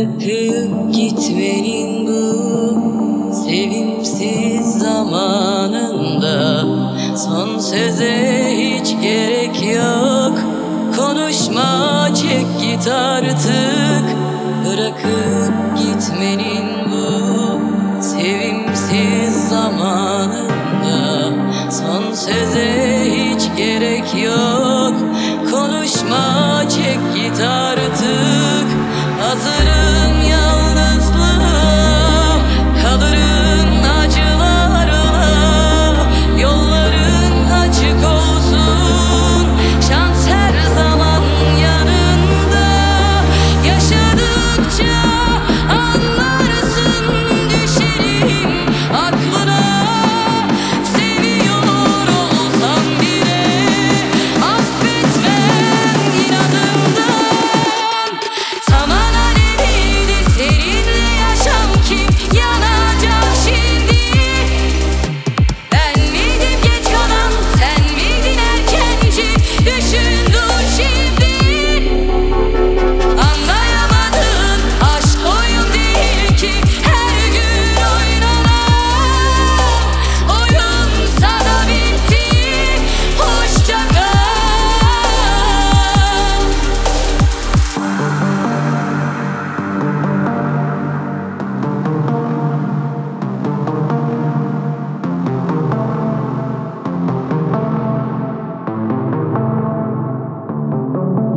Bırakıp gitmenin bu sevimsiz zamanında. Son söze hiç gerek yok. Konuşma çek git artık. Bırakıp gitmenin bu sevimsiz zamanında. Son söze hiç gerek yok. Konuşma çek git artık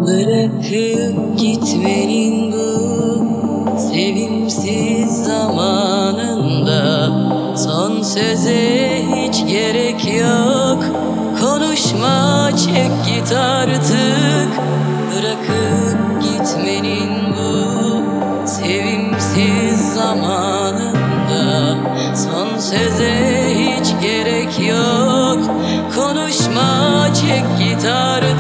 Bırakıp gitmenin bu sevimsiz zamanında. Son söze hiç gerek yok. Konuşma çek git artık. Bırakıp gitmenin bu sevimsiz zamanında. Son söze hiç gerek yok. Konuşma çek git artık